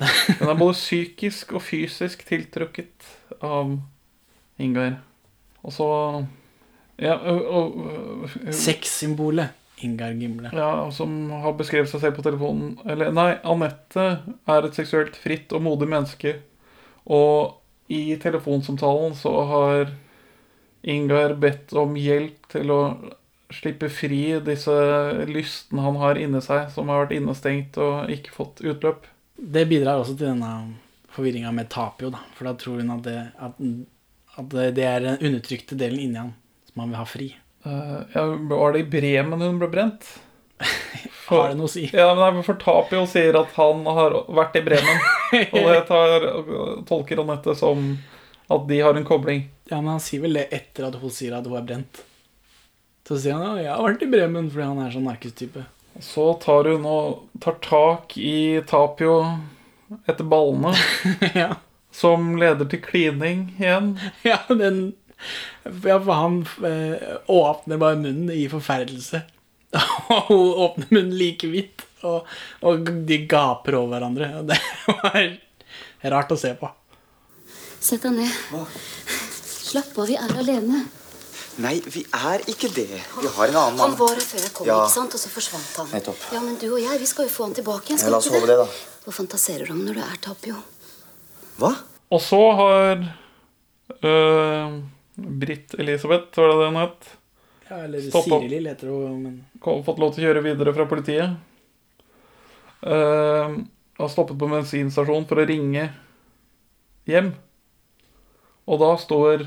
Hun er både psykisk og fysisk tiltrukket av Ingar. Og så Ja, og, og, og Sexsymbolet Ingar Gimle. Ja, som har beskrevet seg selv på telefonen Eller nei, Anette er et seksuelt fritt og modig menneske. Og i telefonsamtalen så har Ingar bedt om hjelp til å slippe fri disse lystene han har inni seg, som har vært innestengt og ikke fått utløp. Det bidrar også til denne forvirringa med Tapio, da. For da tror hun at det, at, at det er den undertrykte delen inni han som han vil ha fri. Uh, ja, var det i Bremen hun ble brent? Har det noe å si? Ja, men for Tapio sier at han har vært i Bremen. og det tar, tolker Anette som at de har en kobling. Ja, men han sier vel det etter at hun sier at hun er brent. Så sier han ja, jeg har vært i Bremen fordi han er sånn narkistype. Så tar hun og tar tak i Tapio etter ballene. Som leder til klining igjen. Ja, den Ja, for han øh, åpner bare munnen i forferdelse. Og hun åpner munnen like hvitt, og, og de gaper over hverandre. Og det var rart å se på. Sett deg ned. Slapp av, vi er alene. Nei, vi er ikke det. Vi har en annen Han mann. var her før jeg kom, Ja. ikke sant? Og så forsvant han. Nettopp. Ja, men du og jeg, vi skal jo få han tilbake igjen. Ja, Skal la oss vi ikke det? det, da. Hva fantaserer du om når du er Tapio? Hva? Og så har øh, Britt Elisabeth, var det det hun het? Ja, eller Stoppa. opp. Siri Lill heter hun, men Fått lov til å kjøre videre fra politiet. Uh, har stoppet på bensinstasjonen for å ringe hjem. Og da står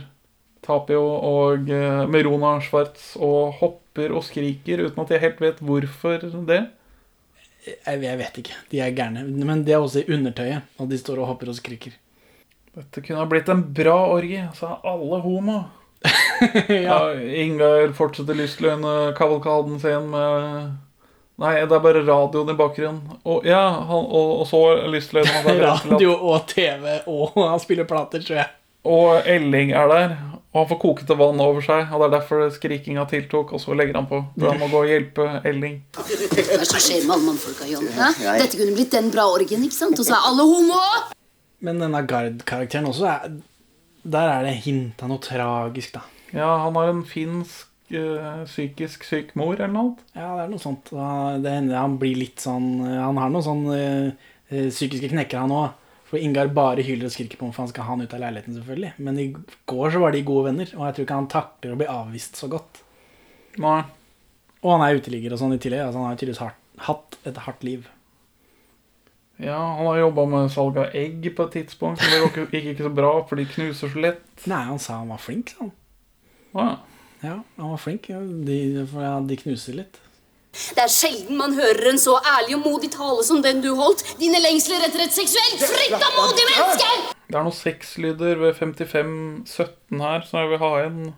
Tapio og uh, Merona Schwartz og hopper og skriker uten at jeg helt vet hvorfor det. Jeg, jeg vet ikke. De er gærne. Men de er også i undertøyet, og de står og hopper og skriker. Dette kunne ha blitt en bra orgie, sa alle homo. Ja. Ingar fortsetter lystløgn kavalkaden sin med Nei, det er bare radioen i bakgrunnen. Og, ja, han, og, og så lystløgn. Radio og TV, og han spiller plater, tror jeg. Og Elling er der, og han får kokete vann over seg. Og det er derfor skrikinga tiltok, og så legger han på. For han må gå og hjelpe Elling. Hva er skjer med alle mannfolka, John? Dette kunne blitt den bra orgien, ikke sant? Og så er alle homo! Men denne Gard-karakteren også er Der er det hint av noe tragisk, da. Ja, han har en finsk eh, psykisk syk mor eller noe. Ja, det er noe sånt. Det hender han blir litt sånn Han har noen sånn eh, eh, psykiske knekker, han òg. For Ingar bare hyler og skriker på ham, for han skal ha han ut av leiligheten, selvfølgelig. Men i går så var de gode venner, og jeg tror ikke han takler å bli avvist så godt. Nei. Og han er uteligger og sånn i tillegg. Altså, han har tydeligvis hatt et hardt liv. Ja, han har jobba med salg av egg på et tidspunkt. Men det gikk ikke- gikk ikke så bra, for de knuser så lett. Nei, han sa han var flink, sa han. Ja. Ja, han var flink. De, for ja, de knuser litt. Det er sjelden man hører en så ærlig og modig tale som den du holdt. Dine lengsler etter et seksuelt fritt og modig menneske! Det er noen sexlyder ved 55-17 her, så jeg vil ha en.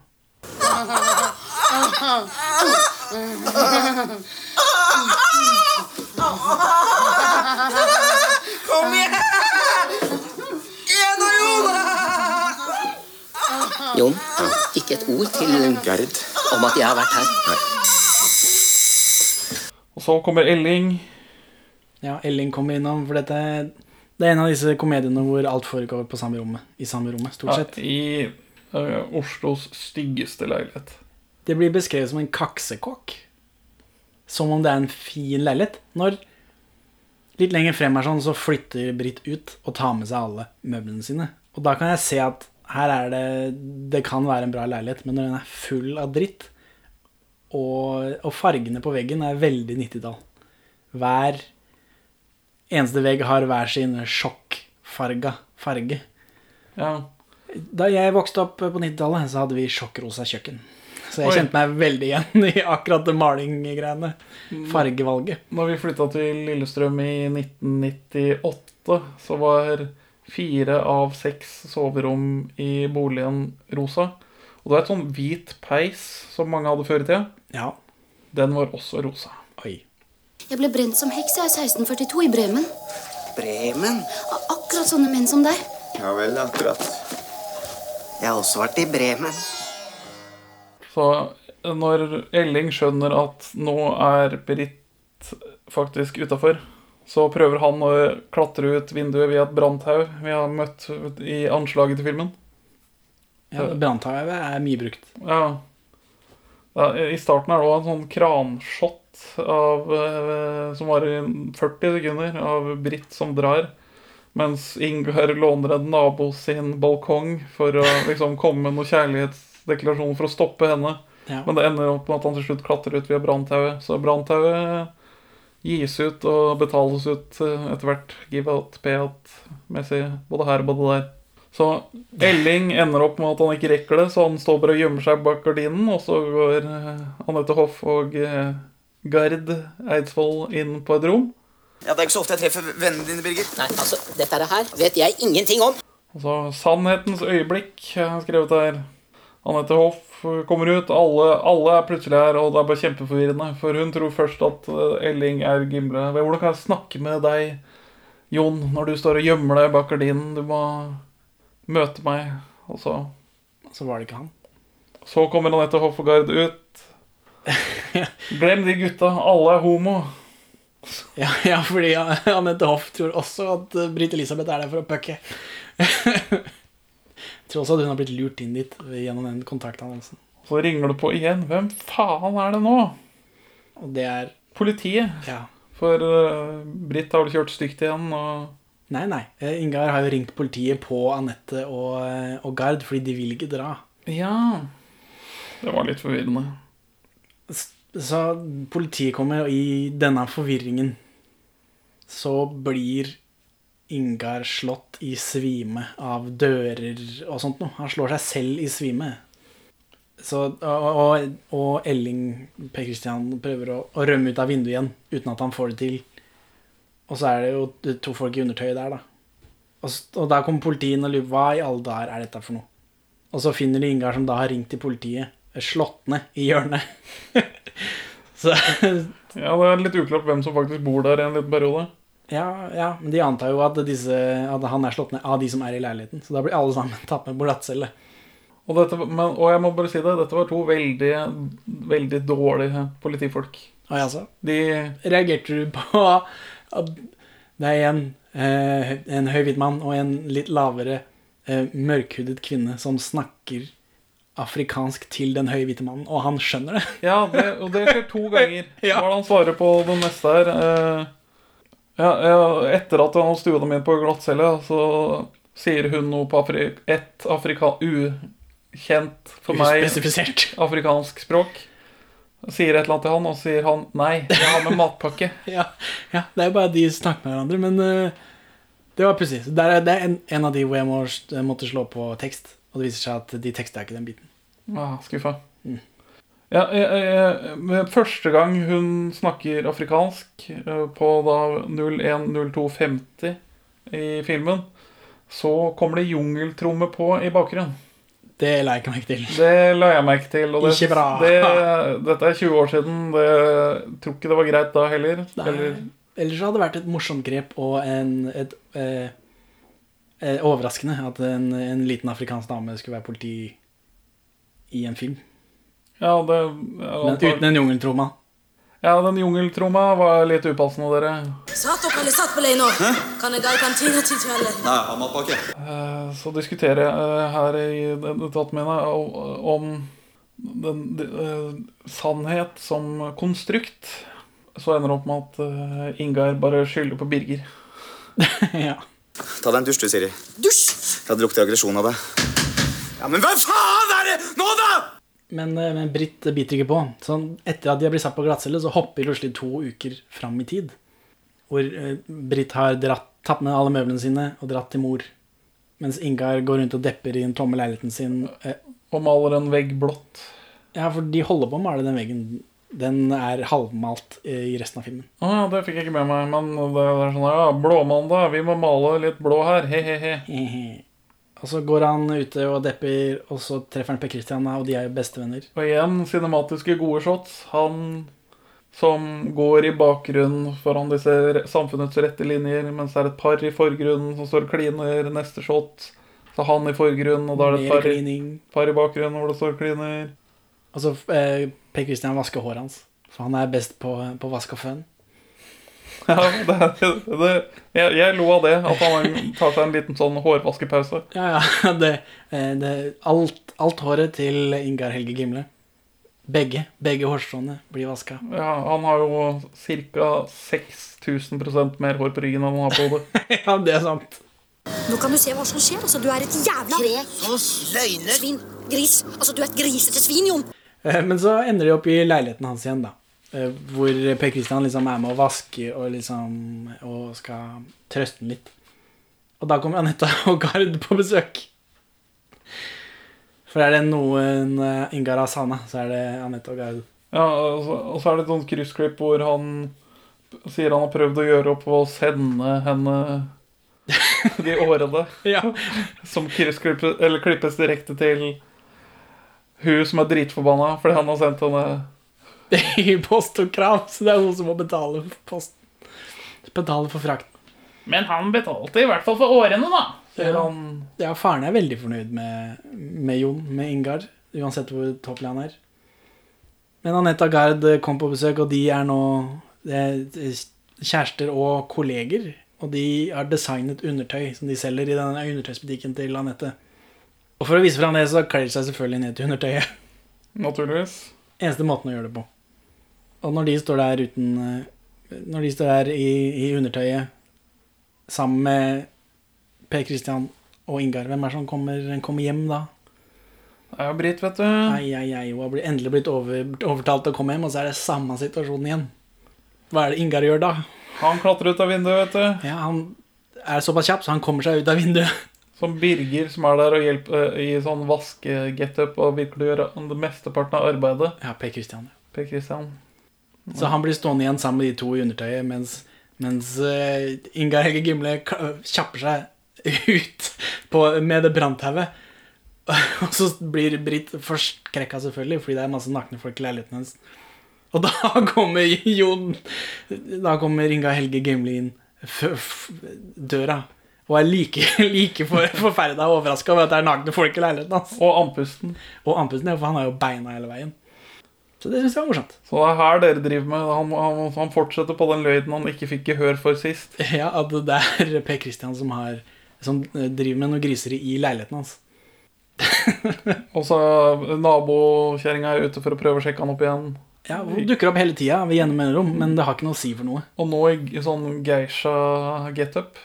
Kom igjen! Igjen da, Jon! Jon, ikke et ord til Gerd om at jeg har vært her. Og så kommer Elling. Ja, Elling kommer innom, for dette det er en av disse komediene hvor alt foregår på samme rommet. I samme rommet, stort Ja, sett. I uh, Oslos styggeste leilighet. Det blir beskrevet som en kaksekokk. Som om det er en fin leilighet. Når litt lenger frem er sånn, så flytter Britt ut og tar med seg alle møblene sine. Og da kan jeg se at her er det Det kan være en bra leilighet, men når den er full av dritt, og, og fargene på veggen er veldig 90-tall Hver eneste vegg har hver sin sjokkfarga farge. Ja. Da jeg vokste opp på 90-tallet, så hadde vi sjokkrosa kjøkken. Så jeg Oi. kjente meg veldig igjen i akkurat det malinggreiene. Fargevalget. Når vi flytta til Lillestrøm i 1998, så var fire av seks soverom i boligen rosa. Og det var et sånn hvit peis som mange hadde før i tida. Ja. Den var også rosa. Oi. Jeg ble brent som heks i 1642 i Bremen. Bremen? Akkurat sånne menn som deg. Ja vel, akkurat. Jeg har også vært i Bremen. Så når Elling skjønner at nå er Britt faktisk utafor, så prøver han å klatre ut vinduet via et branntau vi har møtt i anslaget til filmen. Ja, Branntauet er mye brukt. Ja. I starten er det også en sånn kranshot av, eh, som varer i 40 sekunder, av Britt som drar. Mens Ingar låner en nabo sin balkong for å liksom komme med noen kjærlighetsdeklarasjon for å stoppe henne. Ja. Men det ender opp med at han til slutt klatrer ut via branntauet. Så branntauet gis ut og betales ut eh, etter hvert. Give out, pay out-messig. Både her og både der. Så Elling ender opp med at han ikke rekker det, så han står bare og gjemmer seg bak gardinen. Og så går eh, Anette Hoff og eh, Gard Eidsvoll inn på et rom. Ja, Det er ikke så ofte jeg treffer vennene dine, Birger. Nei, altså, dette her vet jeg ingenting om. Og så Sannhetens øyeblikk skrevet her. Anette Hoff kommer ut. Alle, alle er plutselig her, og det er bare kjempeforvirrende. For hun tror først at eh, Elling er Gimle. Hvordan kan jeg snakke med deg, Jon, når du står og gjemmer deg bak gardinen? Du må møte meg. Og så Så var det ikke han. Så kommer Anette Gard ut. Glem de gutta. Alle er homo. Ja, ja fordi Anette Hoff tror også at eh, Britt Elisabeth er der for å pucke. Tror også at hun har blitt lurt inn dit gjennom den kontaktannonsen. Så ringer du på igjen. Hvem faen er det nå? Og det er Politiet. Ja. For uh, Britt har vel kjørt stygt igjen, og Nei, nei. Eh, Ingar har jo ringt politiet på Anette og, eh, og Gard fordi de vil ikke dra. Ja. Det var litt forvirrende. Så politiet kommer, og i denne forvirringen så blir Ingar slått i svime av dører og sånt noe. Han slår seg selv i svime. Så, og, og, Elling Per Christian prøver å, å rømme ut av vinduet igjen uten at han får det til. Og så er det jo to folk i undertøyet der, da. Og, og der kommer politiet og lurer hva i alle dager er dette for noe. Og så finner de Ingar som da har ringt til politiet, slått ned i hjørnet. så Ja, det er litt uklart hvem som faktisk bor der i en liten periode. Ja, ja, men de antar jo at, disse, at han er slått ned av de som er i leiligheten. Så da blir alle sammen tatt med på glattcelle. Og, dette, men, og jeg må bare si det, dette var to veldig, veldig dårlige politifolk. Ah, altså, De reagerte du på at det er en, eh, en høy hvit mann og en litt lavere eh, mørkhudet kvinne som snakker afrikansk til den høye hvite mannen, og han skjønner det? Ja, det, og det skjer to ganger. Hva er det han svarer på det neste her? Eh, ja, etter at han stua dem inn på glattcelle, så sier hun noe på afri ett afrika ukjent for meg afrikansk språk. Sier et eller annet til han, og sier han nei, jeg har med matpakke. Ja, ja, det er jo bare de som snakker med hverandre, men uh, det var pussig. Det er- Det er en, en av de hvor jeg må, måtte slå på tekst, og det viser seg at de tekster ikke den biten. Ah, skuffa. Mm. Ja, jeg, jeg, første gang hun snakker afrikansk, eh, på da 010250 i filmen, så kommer det jungeltromme på i bakgrunnen. Det la jeg ikke merke til. Det la jeg merke til. Og det, Ikke bra. Det, dette er 20 år siden. Det, jeg tror ikke det var greit da heller. Nei. Eller, Ellers hadde det vært et morsomt grep og en, et, eh, eh, overraskende at en, en liten afrikansk dame skulle være politi i en film. Ja, det, Men uten en jungeltroma. Ja, den jungeltromma var litt upassende, dere. Satt opp eller satt på lei nå? Kan jeg gå i kantina til kvelden? Nei, har matpakke. Eh, Så diskuterer jeg eh, her i denne etaten min eh, om den, de- eh, sannhet som konstrukt. Så ender det opp med at Ingar bare skylder på Birger. ja. Ta deg en dusj, du, Siri. Dusj! Jeg lukter aggresjon av deg. Ja, men hva faen er det nå, da?! Men, eh, men Britt biter ikke på. Så etter at de har blitt satt på glattcelle, så hopper Rusli to uker fram i tid. Hvor eh, Britt har dratt, tatt med alle møblene sine og dratt til mor. Mens Ingar går rundt og depper i den tomme leiligheten sin. eh, Og maler en vegg blått. Ja, for de holder på å male den veggen. Den er halvmalt i resten av filmen. Å ja, det fikk jeg ikke med meg. Men det er sånn ja, blåmandag, vi må male litt blå her. He-he-he. Og så går han ute og depper, og så treffer han Per Christian, og de er jo bestevenner. Og igjen cinematiske gode shots. Han som går i bakgrunnen foran disse samfunnets rette linjer, mens det er et par i forgrunnen som står og kliner. Neste shot, så han i forgrunnen, og da er det et par, i- par i bakgrunnen hvor det står og kliner. Og så eh, Per Christian vasker håret hans. For han er best på, på vask og føn. Ja, det, det, jeg, jeg lo av det, at han tar seg en liten sånn hårvaskepause. Ja, ja. Det, eh, det, alt, alt håret til Ingar Helge Gimle. Begge begge hårstråene blir vaska. Ja, han har jo ca. 6000 mer hår på ryggen enn han har på hodet. ja, det er sant. Nå kan du se hva som skjer. Altså, du er et jævla Løgner! Svin. Gris. Altså, du er et grisete svin, Jon. Eh, Men så ender de opp i leiligheten hans igjen, da. Eh, Hvor Per Kristian liksom er med og vasker og liksom Og skal trøste den litt. Og da kommer Anette og Gard på besøk. For er det noen eh, Ingar har savna, så er det Anette og Gard. Ja, og så, er det et sånt kryssklipp hvor han sier han har prøvd å gjøre opp å sende henne de årene. Som kryssklippes, eller klippes direkte til hun som er dritforbanna fordi han har sendt henne I post og krav, så det er hun som må betale for posten. Betale for frakten. Men han betalte i hvert fall for årene, da. Ja. han. Ja, faren er veldig fornøyd med, med Jon, med Ingar, uansett hvor topplig han er. Men Anette Agard Gard kom på besøk, og de er nå kjærester og kolleger. Og de har designet undertøy som de selger i denne undertøysbutikken til Anette. Og for å vise fram det, så kler de seg selvfølgelig ned til undertøyet. Naturligvis. Eneste måten å gjøre det på. Og når de står der uten eh, Når de står der i, i undertøyet sammen med Per Christian og Ingar, hvem er det som kommer, kommer hjem da? Det er jo Britt, vet du. Ai, ai, ai, hun har endelig blitt over, overtalt til å komme hjem, og så er det samme situasjonen igjen. Hva er det Ingar gjør da? Han klatrer ut av vinduet, vet du. Ja, han er såpass kjapp, så han kommer seg ut av vinduet. Som Birger, som er der og hjelper eh, i sånn vaskegetup og virkelig gjør mesteparten av arbeidet. Ja, Per Christian. Per Christian. Så han blir stående igjen sammen med de to i undertøyet, mens, mens uh, Ingar Helge Gimle kjapper seg ut på, med det branntauet. Og så blir Britt forskrekka, selvfølgelig, fordi det er masse nakne folk i leiligheten hennes. Og da kommer Jon Da kommer Inga Helge Gimle inn døra. Og er like, like for, forferda og overraska over at det er nakne folk i leiligheten hans. Og andpusten. Og andpusten, ja, for han har jo beina hele veien. Så det syns jeg var morsomt. Så det er her dere driver med. Han, han, han fortsetter på den løgnen han ikke fikk gehør for sist. Ja, at det er Per Christian som, har, som eh, driver med noe griseri i leiligheten hans. Og så nabokjerringa er ute for å prøve å sjekke han opp igjen. Ja, Hun dukker opp hele tida ved gjennom mellomrom, men det har ikke noe å si for noe. Og nå i sånn geisha-getup.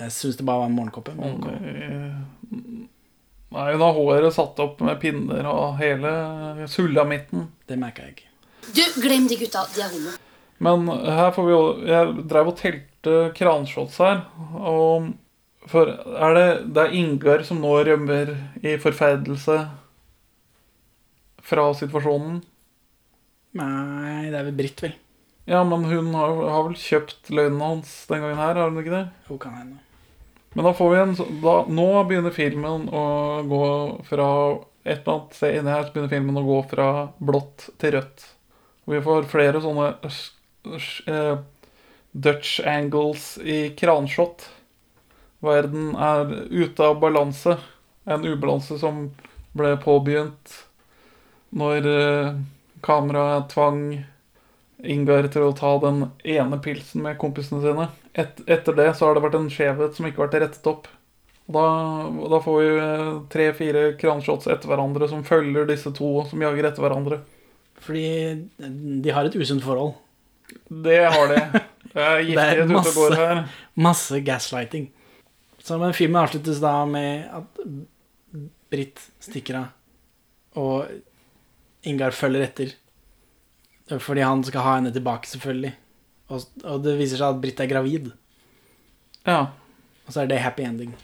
Jeg syns det bare var en morgenkåpe. Mm. Nei, har håret satt opp med pinner og hele sulamitten. Det merka jeg. Du, glem de gutta. De er homo. Men her får vi jo Jeg drev og telte kranshots her, og for er det, det er Ingar som nå rømmer i forferdelse fra situasjonen. Nei, det er vel Britt, vel. Ja, men hun har, har vel kjøpt løgnen hans den gangen her, har hun ikke det? Hun kan hende. Men da får vi en da, Nå begynner filmen å gå fra Et eller annet sted inni her så begynner filmen å gå fra blått til rødt. Vi får flere sånne uh, Dutch angles i kranshot. Verden er ute av balanse. En ubalanse som ble påbegynt når uh, kameraet tvang Ingar til å ta den ene pilsen med kompisene sine. Et, etter det så har det vært en skjevhet som ikke har vært rettet opp. Da, da får vi eh, tre-fire kranshots etter hverandre som følger disse to som jager etter hverandre. Fordi de har et usunt forhold. Det har de. Det er giftighet ute og går her. masse gaslighting. Så men filmen avsluttes da med at Britt stikker av, og Ingar følger etter. Fordi han skal ha henne tilbake, selvfølgelig. Og, og det viser seg at Britt er gravid. Ja. Og så er det happy ending.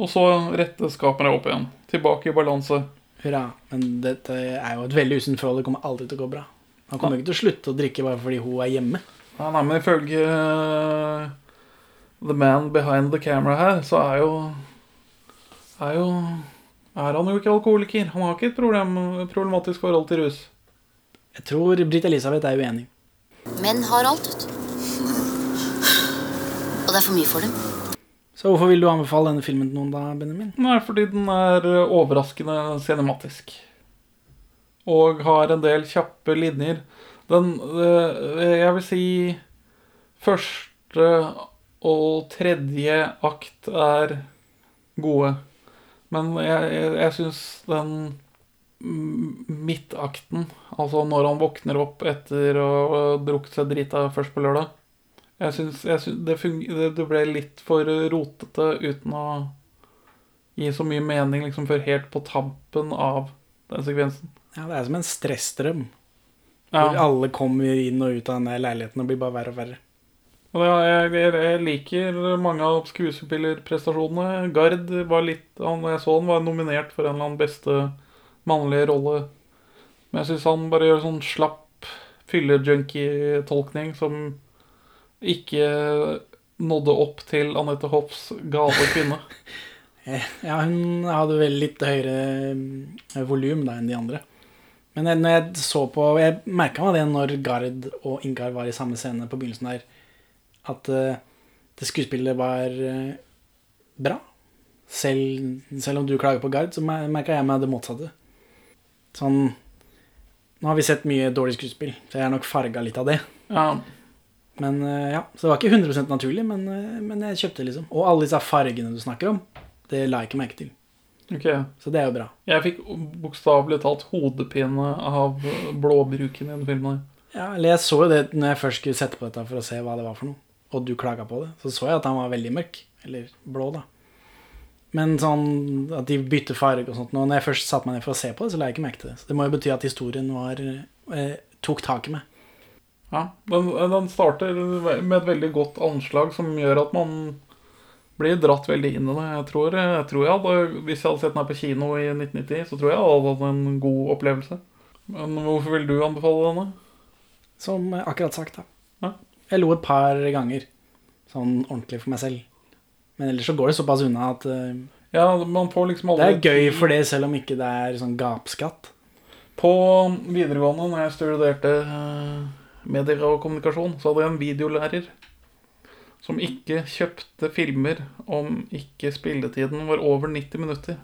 Og så rettes skapene opp igjen. Tilbake i balanse. Hurra. Men dette er jo et veldig usunt forhold. Det kommer aldri til å gå bra. Han kommer ikke til å slutte å drikke bare fordi hun er hjemme. Ja, nei, men ifølge uh, The Man Behind the Camera her, så er jo Er jo Er han jo ikke alkoholiker. Han har ikke et problem, problematisk forhold til rus. Jeg tror Britt Elisabeth er uenig. Menn har alt, vet du. Og det er for mye for dem. Så hvorfor vil du anbefale denne filmen til noen da, Benjamin? Nei, fordi den er eh, overraskende cinematisk. Og har en del kjappe linjer. Den eh, Jeg vil si første og tredje akt er gode. Men jeg, jeg, jeg syns den midtakten, altså når han våkner opp etter å ha drukket seg drita først på lørdag jeg syns, jeg syns det, det, det ble litt for rotete uten å gi så mye mening liksom før helt på tampen av den sekvensen. Ja, Det er som en stressstrøm. Ja. Hvor alle kommer inn og ut av denne leiligheten og blir bare verre og verre. Ja, jeg, jeg, jeg liker mange av skuespillerprestasjonene. Gard var litt han, Jeg så han var nominert for en eller annen beste mannlige rolle. Men jeg syns han bare gjør sånn slapp fyllejunkie-tolkning som ikke nådde opp til Anette Hoffs gale kvinne. Eh, Ja, hun hadde vel litt høyere eh, volum da enn de andre. Men når jeg så på Jeg merka meg det når Gard og Ingar var i samme scene på begynnelsen der, at uh, det skuespillet var uh, bra. Selv, selv om du klager på Gard, så merka jeg meg det motsatte. Sånn Nå har vi sett mye dårlig skuespill, så jeg er nok farga litt av det. Ja. Men eh, ja, Så det var ikke 100 naturlig, men, eh, men jeg kjøpte liksom. Og alle disse fargene du snakker om, det la jeg ikke merke til. Okay. Så det er jo bra. Jeg fikk bokstavelig talt hodepine av blåbruken i den filmen. Ja, eller jeg så jo det når jeg først skulle sette på dette for å se hva det var for noe, og du klaga på det. Så så jeg at han var veldig mørk. Eller blå, da. Men sånn at de bytter farge og sånt nå, Når jeg først satte meg ned for å se på det, så la jeg ikke merke til det. Så det må jo bety at historien var eh, tok tak i meg. Ja, den, den starter med et veldig godt anslag som gjør at man blir dratt veldig inn i det. Jeg tror jeg, tror jeg hadde, Hvis jeg hadde sett den her på kino i 1990, så tror jeg jeg hadde hatt en god opplevelse. Men hvorfor vil du anbefale denne? Som akkurat sagt, da. Jeg lo et par ganger. Sånn ordentlig for meg selv. Men ellers så går det såpass unna at uh, Ja, man får liksom aldri det er gøy for det, selv om ikke det er sånn gapskatt. På videregående, når jeg studerte eh, medier og kommunikasjon, så hadde jeg en videolærer som ikke kjøpte filmer om ikke spilletiden var over 90 minutter.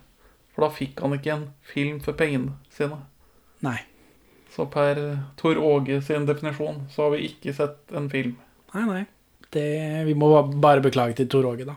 For da fikk han ikke en film for pengene sine. Nei. Så per Tor Åge sin definisjon så har vi ikke sett en film. Nei, nei. Det, vi må bare beklage til Tor Åge, da.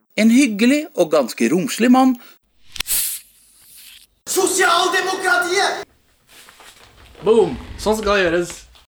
En hyggelig og ganske romslig mann Sosialdemokratiet! Boom! Sånn skal det gjøres.